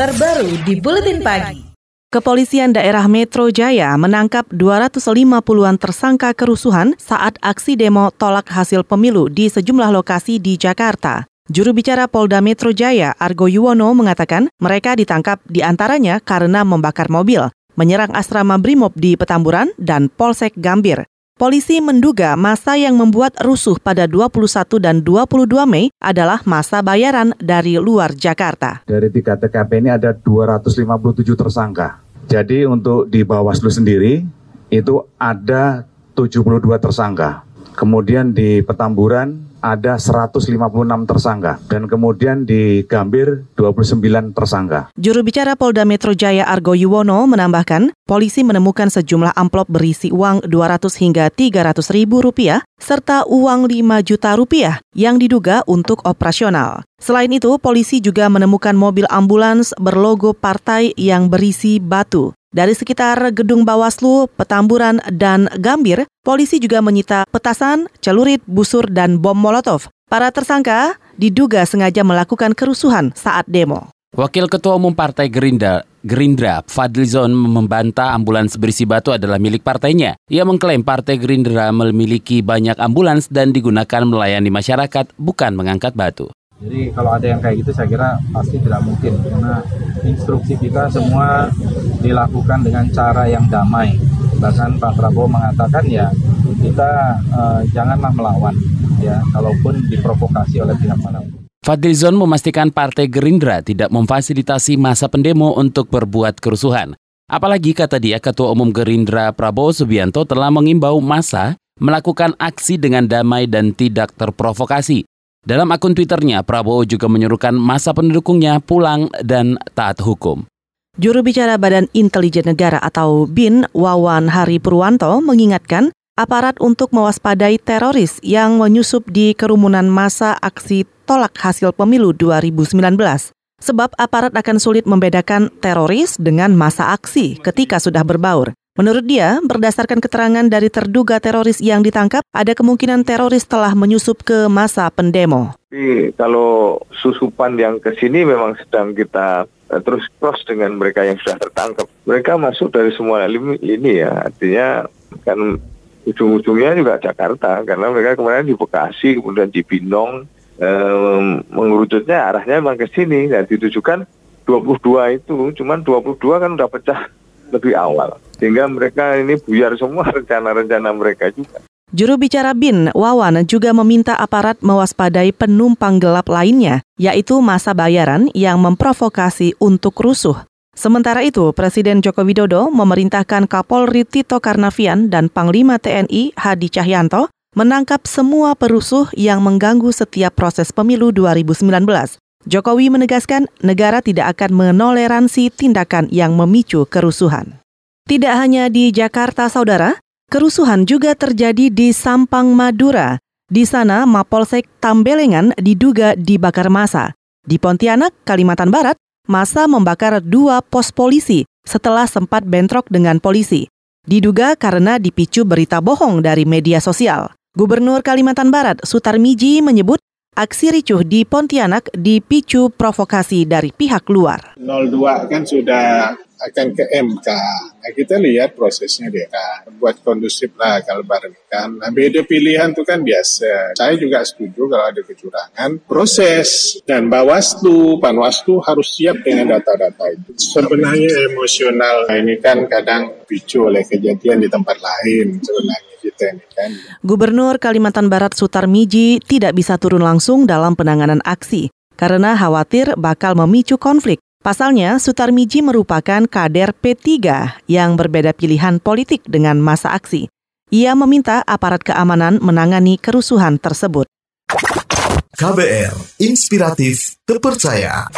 terbaru di Buletin Pagi. Kepolisian daerah Metro Jaya menangkap 250-an tersangka kerusuhan saat aksi demo tolak hasil pemilu di sejumlah lokasi di Jakarta. Juru bicara Polda Metro Jaya, Argo Yuwono, mengatakan mereka ditangkap di antaranya karena membakar mobil, menyerang asrama Brimob di Petamburan, dan Polsek Gambir. Polisi menduga masa yang membuat rusuh pada 21 dan 22 Mei adalah masa bayaran dari luar Jakarta. Dari tiga TKP ini ada 257 tersangka. Jadi untuk di Bawaslu sendiri itu ada 72 tersangka. Kemudian di Petamburan ada 156 tersangka dan kemudian di Gambir 29 tersangka. Juru bicara Polda Metro Jaya Argo Yuwono menambahkan, polisi menemukan sejumlah amplop berisi uang 200 hingga 300 ribu rupiah serta uang 5 juta rupiah yang diduga untuk operasional. Selain itu, polisi juga menemukan mobil ambulans berlogo partai yang berisi batu. Dari sekitar gedung Bawaslu, Petamburan, dan Gambir, polisi juga menyita petasan, celurit, busur, dan bom molotov. Para tersangka diduga sengaja melakukan kerusuhan saat demo. Wakil Ketua Umum Partai Gerindra, Gerindra Fadlizon membantah ambulans berisi batu adalah milik partainya. Ia mengklaim Partai Gerindra memiliki banyak ambulans dan digunakan melayani masyarakat, bukan mengangkat batu. Jadi kalau ada yang kayak gitu saya kira pasti tidak mungkin karena instruksi kita semua dilakukan dengan cara yang damai. Bahkan Pak Prabowo mengatakan ya kita uh, janganlah melawan ya kalaupun diprovokasi oleh pihak mana. Fadlizon memastikan Partai Gerindra tidak memfasilitasi masa pendemo untuk berbuat kerusuhan. Apalagi kata dia Ketua Umum Gerindra Prabowo Subianto telah mengimbau masa melakukan aksi dengan damai dan tidak terprovokasi. Dalam akun Twitternya, Prabowo juga menyuruhkan masa pendukungnya pulang dan taat hukum. Juru bicara Badan Intelijen Negara atau BIN, Wawan Hari Purwanto, mengingatkan aparat untuk mewaspadai teroris yang menyusup di kerumunan masa aksi tolak hasil pemilu 2019. Sebab aparat akan sulit membedakan teroris dengan masa aksi ketika sudah berbaur. Menurut dia, berdasarkan keterangan dari terduga teroris yang ditangkap, ada kemungkinan teroris telah menyusup ke masa pendemo. Tapi kalau susupan yang ke sini memang sedang kita uh, terus cross dengan mereka yang sudah tertangkap. Mereka masuk dari semua lini ya, artinya kan ujung-ujungnya juga Jakarta karena mereka kemarin di Bekasi kemudian di Binong um, mengerucutnya arahnya memang ke sini dan ditujukan 22 itu cuman 22 kan udah pecah lebih awal. Sehingga mereka ini buyar semua rencana-rencana mereka juga. Juru bicara BIN, Wawan, juga meminta aparat mewaspadai penumpang gelap lainnya, yaitu masa bayaran yang memprovokasi untuk rusuh. Sementara itu, Presiden Joko Widodo memerintahkan Kapolri Tito Karnavian dan Panglima TNI Hadi Cahyanto menangkap semua perusuh yang mengganggu setiap proses pemilu 2019. Jokowi menegaskan negara tidak akan menoleransi tindakan yang memicu kerusuhan. Tidak hanya di Jakarta, saudara, kerusuhan juga terjadi di Sampang, Madura. Di sana, Mapolsek Tambelengan diduga dibakar masa. Di Pontianak, Kalimantan Barat, masa membakar dua pos polisi setelah sempat bentrok dengan polisi. Diduga karena dipicu berita bohong dari media sosial. Gubernur Kalimantan Barat, Sutarmiji, menyebut Aksi ricuh di Pontianak dipicu provokasi dari pihak luar. 02 kan sudah akan ke MK. Nah, kita lihat prosesnya dia kan. Buat kondusif lah kalau bareng kan. Nah, beda pilihan itu kan biasa. Saya juga setuju kalau ada kecurangan. Proses dan Bawaslu, Panwaslu harus siap dengan data-data itu. Sebenarnya emosional ini kan kadang picu oleh kejadian di tempat lain sebenarnya. Kan. Gubernur Kalimantan Barat Sutarmiji tidak bisa turun langsung dalam penanganan aksi karena khawatir bakal memicu konflik. Pasalnya, Sutarmiji merupakan kader P3 yang berbeda pilihan politik dengan masa aksi. Ia meminta aparat keamanan menangani kerusuhan tersebut. KBR, inspiratif, terpercaya.